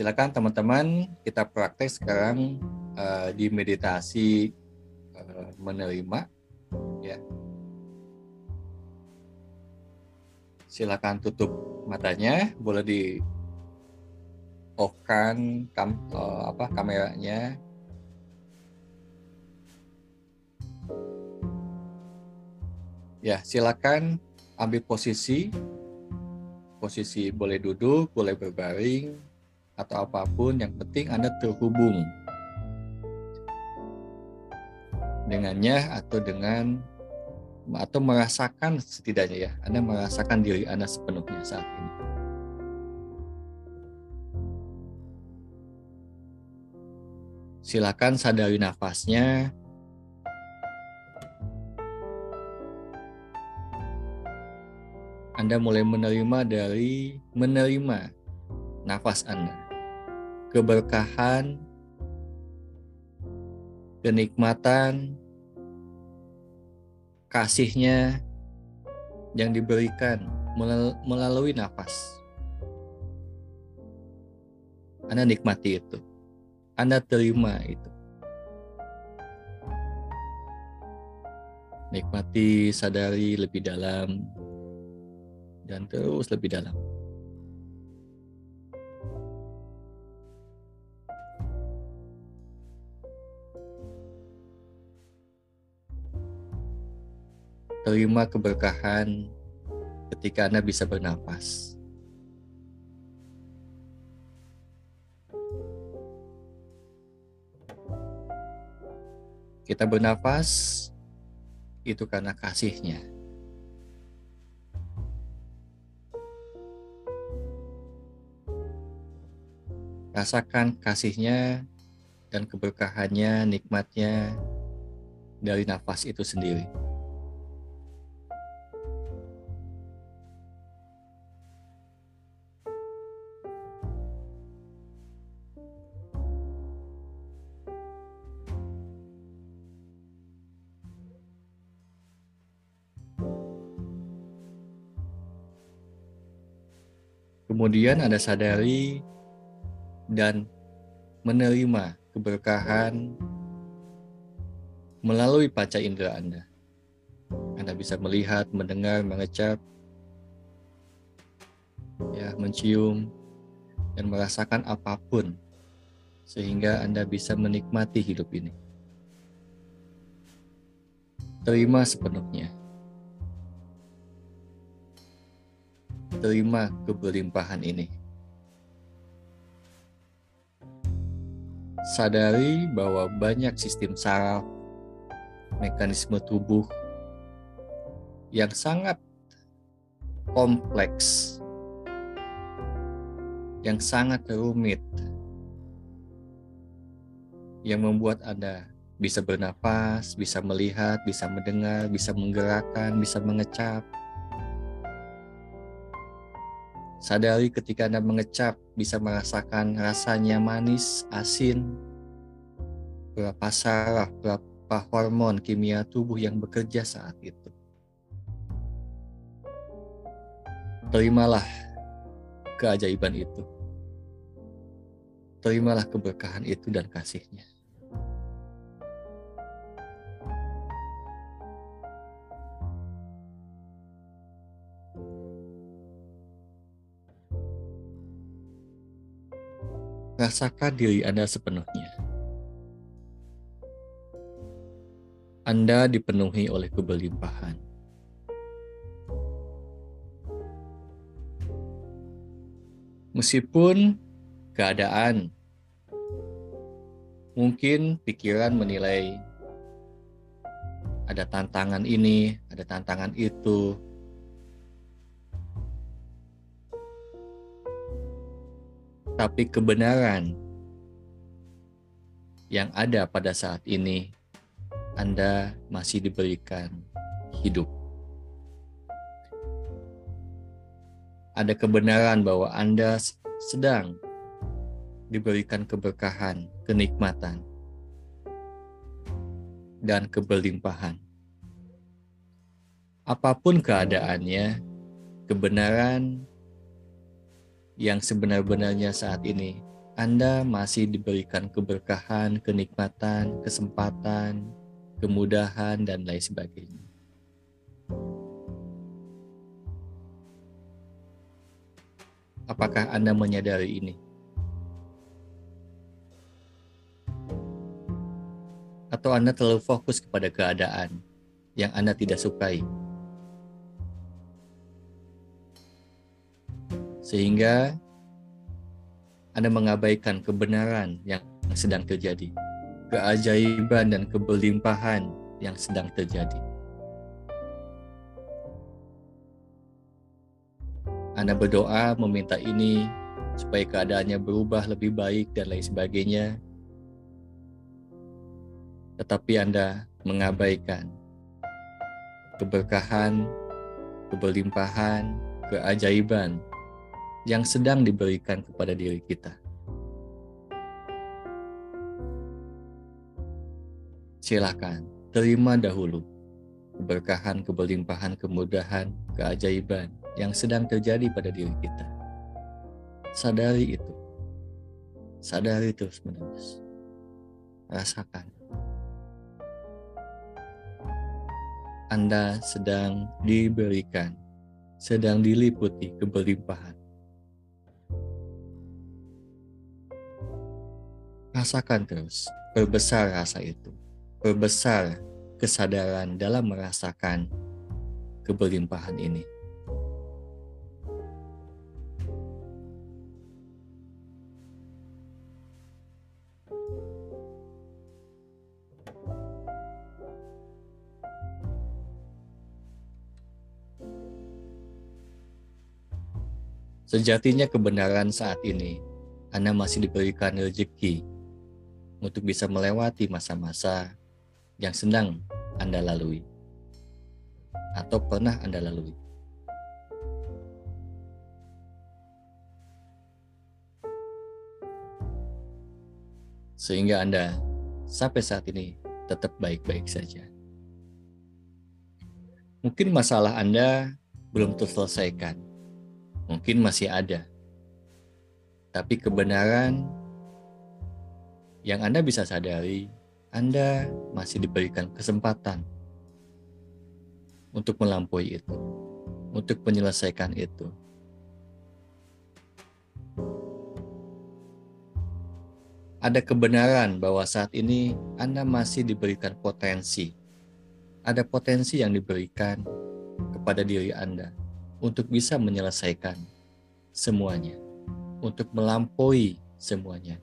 silakan teman-teman kita praktek sekarang uh, di meditasi uh, menerima. Ya. Silakan tutup matanya. Boleh di off kan kam, uh, apa kameranya. Ya silakan ambil posisi. Posisi boleh duduk boleh berbaring atau apa pun yang penting Anda terhubung dengannya atau dengan atau merasakan setidaknya ya Anda merasakan diri Anda sepenuhnya saat ini. Silakan sadari nafasnya. Anda mulai menerima dari menerima nafas Anda keberkahan, kenikmatan, kasihnya yang diberikan melalui nafas. Anda nikmati itu. Anda terima itu. Nikmati, sadari lebih dalam, dan terus lebih dalam. Terima keberkahan ketika Anda bisa bernafas. Kita bernafas itu karena kasihnya. Rasakan kasihnya dan keberkahannya, nikmatnya dari nafas itu sendiri. Kemudian Anda sadari dan menerima keberkahan melalui panca indera Anda. Anda bisa melihat, mendengar, mengecap, ya, mencium, dan merasakan apa pun sehingga Anda bisa menikmati hidup ini. Terima sepenuhnya. Terima keberlimpahan ini. Sadari bahwa banyak sistem saraf, mekanisme tubuh yang sangat kompleks, yang sangat rumit, yang membuat Anda bisa bernapas, bisa melihat, bisa mendengar, bisa menggerakkan, bisa mengecap, Sadari ketika Anda mengecap bisa merasakan rasanya manis, asin, berapa saraf, berapa hormon kimia tubuh yang bekerja saat itu. Terimalah keajaiban itu. Terimalah keberkahan itu dan kasihnya. Rasakan diri Anda sepenuhnya. Anda dipenuhi oleh keberlimpahan. Meskipun keadaan mungkin pikiran menilai ada tantangan ini, ada tantangan itu, tapi kebenaran yang ada pada saat ini, Anda masih diberikan hidup. Ada kebenaran bahwa Anda sedang diberikan keberkahan, kenikmatan, dan keberlimpahan. Apa pun keadaannya, kebenaran yang sebenar-benarnya saat ini Anda masih diberikan keberkahan, kenikmatan, kesempatan, kemudahan, dan lain sebagainya. Apakah Anda menyadari ini? Atau Anda terlalu fokus kepada keadaan yang Anda tidak sukai? Sehingga anda mengabaikan kebenaran yang sedang terjadi, keajaiban dan keberlimpahan yang sedang terjadi. Anda berdoa meminta ini supaya keadaannya berubah lebih baik dan lain sebagainya. Tetapi Anda mengabaikan keberkahan, keberlimpahan, keajaiban yang sedang diberikan kepada diri kita. Silakan terima dahulu keberkahan, keberlimpahan, kemudahan, keajaiban yang sedang terjadi pada diri kita. Sadari itu. Sadari terus menerus. Rasakan. Anda sedang diberikan, sedang diliputi keberlimpahan, Rasakan terus, perbesar rasa itu, perbesar kesadaran dalam merasakan keberlimpahan ini. Sejatinya kebenaran saat ini, Anda masih diberikan rezeki untuk bisa melewati masa-masa yang sedang Anda lalui atau pernah Anda lalui. Sehingga Anda sampai saat ini tetap baik-baik saja. Mungkin masalah Anda belum terselesaikan. Mungkin masih ada. Tapi kebenaran yang Anda bisa sadari, Anda masih diberikan kesempatan untuk melampaui itu, untuk menyelesaikan itu. Ada kebenaran bahwa saat ini Anda masih diberikan potensi. Ada potensi yang diberikan kepada diri Anda untuk bisa menyelesaikan semuanya, untuk melampaui semuanya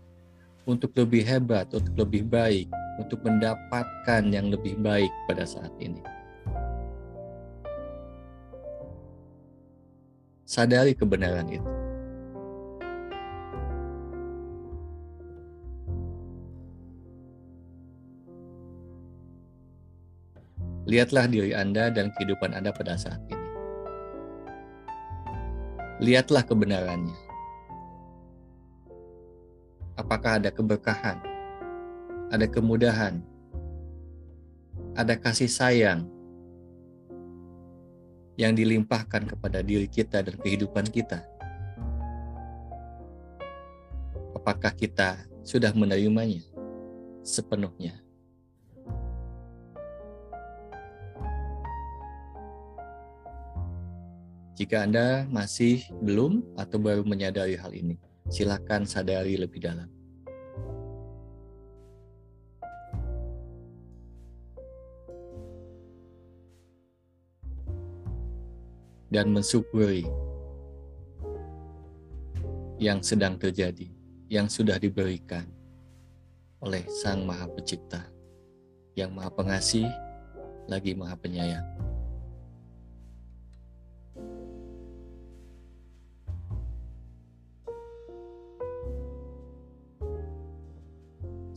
untuk lebih hebat, untuk lebih baik, untuk mendapatkan yang lebih baik pada saat ini. Sadari kebenaran itu. Lihatlah diri Anda dan kehidupan Anda pada saat ini. Lihatlah kebenarannya apakah ada keberkahan, ada kemudahan, ada kasih sayang yang dilimpahkan kepada diri kita dan kehidupan kita. Apakah kita sudah menerimanya sepenuhnya? Jika Anda masih belum atau baru menyadari hal ini, silakan sadari lebih dalam. Dan mensyukuri yang sedang terjadi, yang sudah diberikan oleh Sang Maha Pencipta, yang Maha Pengasih, lagi Maha Penyayang.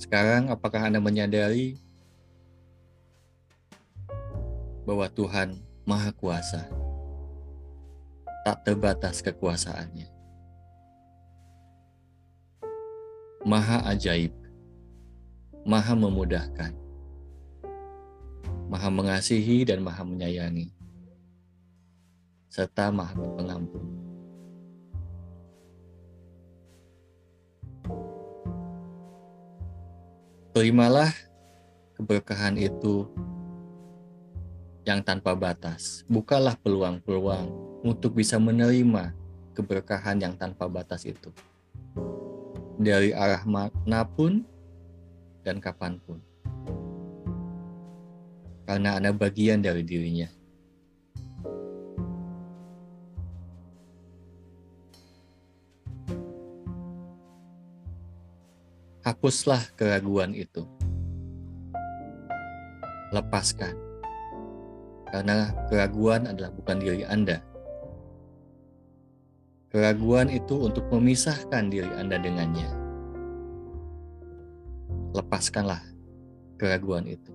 Sekarang apakah Anda menyadari bahwa Tuhan Maha Kuasa, tak terbatas kekuasaannya. Maha ajaib, maha memudahkan, maha mengasihi dan maha menyayangi, serta maha pengampun. Terimalah keberkahan itu yang tanpa batas. Bukalah peluang-peluang untuk bisa menerima keberkahan yang tanpa batas itu. Dari arah mana pun dan kapan pun. Karena ada bagian dari dirinya. Hapuslah keraguan itu. Lepaskan. Karena keraguan adalah bukan diri Anda. Keraguan itu untuk memisahkan diri Anda dengannya. Lepaskanlah keraguan itu.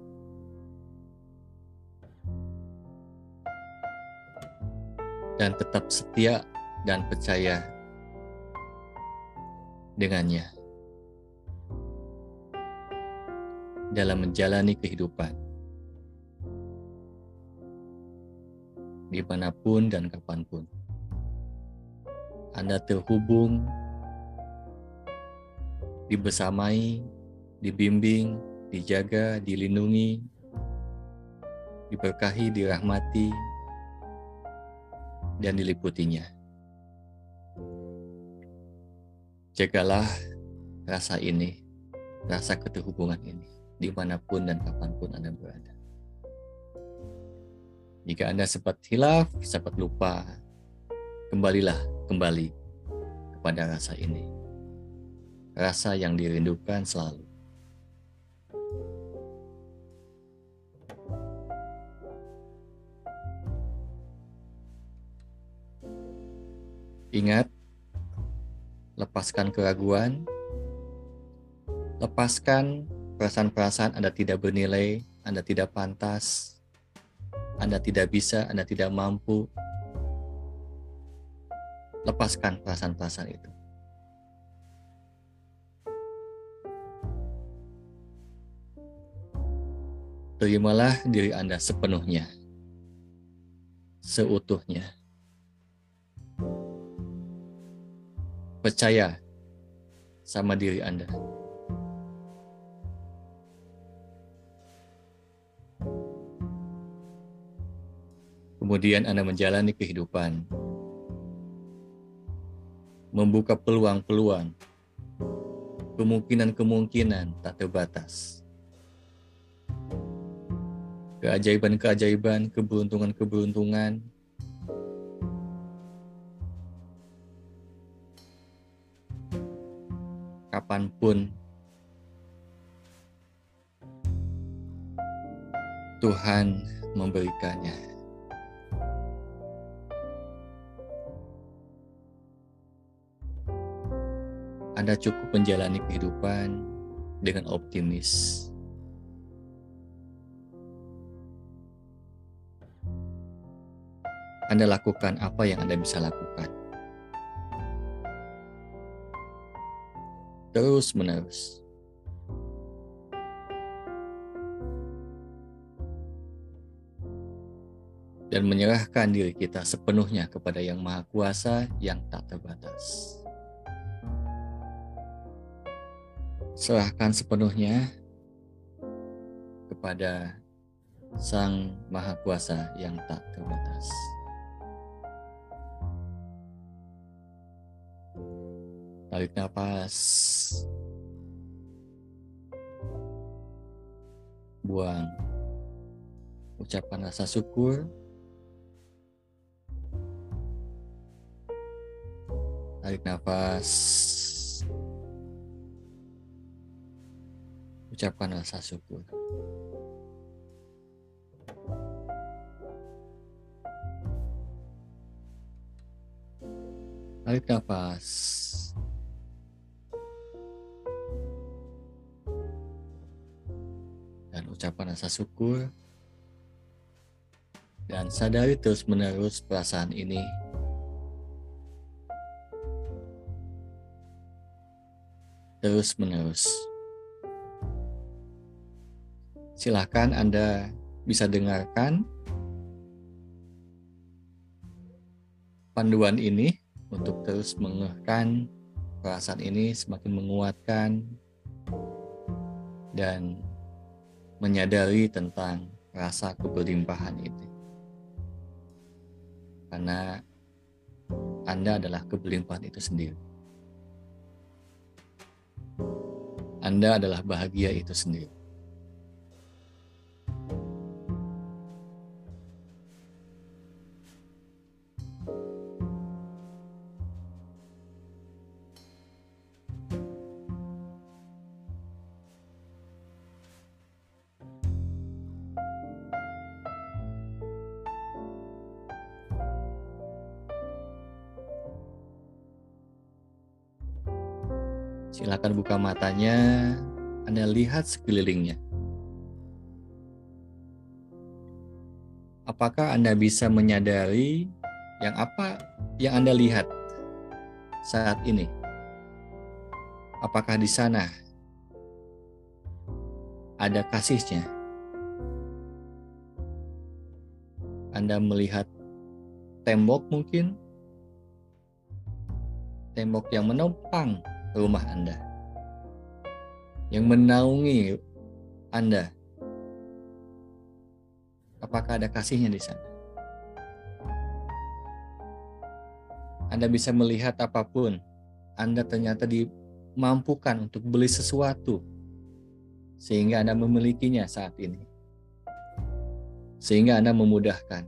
Dan tetap setia dan percaya dengannya. dalam menjalani kehidupan. Di mana pun dan kapan pun. Anda terhubung, dibersamai, dibimbing, dijaga, dilindungi, diberkahi, dirahmati, dan diliputinya. Jagalah rasa ini, rasa keterhubungan ini di mana pun dan kapan pun Anda berada. Jika Anda sempat hilaf, sempat lupa, kembalilah kembali kepada rasa ini. Rasa yang dirindukan selalu. Ingat, lepaskan keraguan, lepaskan perasaan-perasaan Anda tidak bernilai, Anda tidak pantas, Anda tidak bisa, Anda tidak mampu. Lepaskan perasaan-perasaan itu. Terimalah diri Anda sepenuhnya, seutuhnya. Percaya sama diri Anda. Kemudian Anda menjalani kehidupan, membuka peluang-peluang, kemungkinan-kemungkinan tak terbatas. Keajaiban-keajaiban, keberuntungan-keberuntungan, kapan pun Tuhan memberikannya. Anda cukup menjalani kehidupan dengan optimis. Anda lakukan apa yang Anda bisa lakukan. Terus menerus. Dan menyerahkan diri kita sepenuhnya kepada Yang Maha Kuasa yang tak terbatas. Serahkan sepenuhnya kepada Sang Maha Kuasa yang tak terbatas. Tarik nafas. Buang. Ucapkan rasa syukur. Tarik nafas. Ucapkan rasa syukur. Tarik nafas. Dan ucapkan rasa syukur. Dan sadari terus menerus perasaan ini terus menerus. Silahkan Anda bisa dengarkan panduan ini untuk terus mengehkan perasaan ini semakin menguatkan dan menyadari tentang rasa keberlimpahan itu. Karena Anda adalah keberlimpahan itu sendiri. Anda adalah bahagia itu sendiri. Silakan buka matanya, Anda lihat sekelilingnya. Apakah Anda bisa menyadari yang apa yang Anda lihat saat ini? Apakah di sana ada kasihnya? Anda melihat tembok mungkin? Tembok yang menopang rumah Anda, yang menaungi Anda. Apakah ada kasihnya di sana? Anda bisa melihat apa pun, Anda ternyata dimampukan untuk beli sesuatu, sehingga Anda memilikinya saat ini. Sehingga Anda memudahkan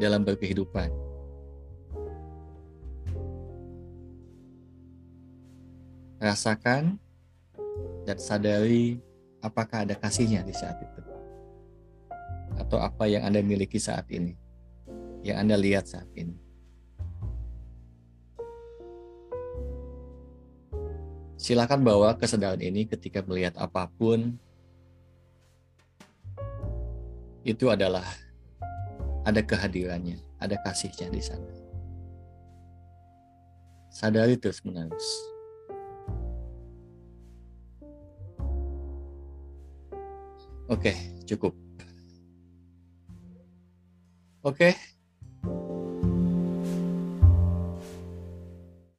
dalam berkehidupan. Rasakan dan sadari apakah ada kasihnya di saat itu. Atau apa yang Anda miliki saat ini. Yang Anda lihat saat ini. Silakan bawa kesadaran ini ketika melihat apa pun. Itu adalah ada kehadirannya, ada kasihnya di sana. Sadari terus menerus. Oke, cukup. Oke,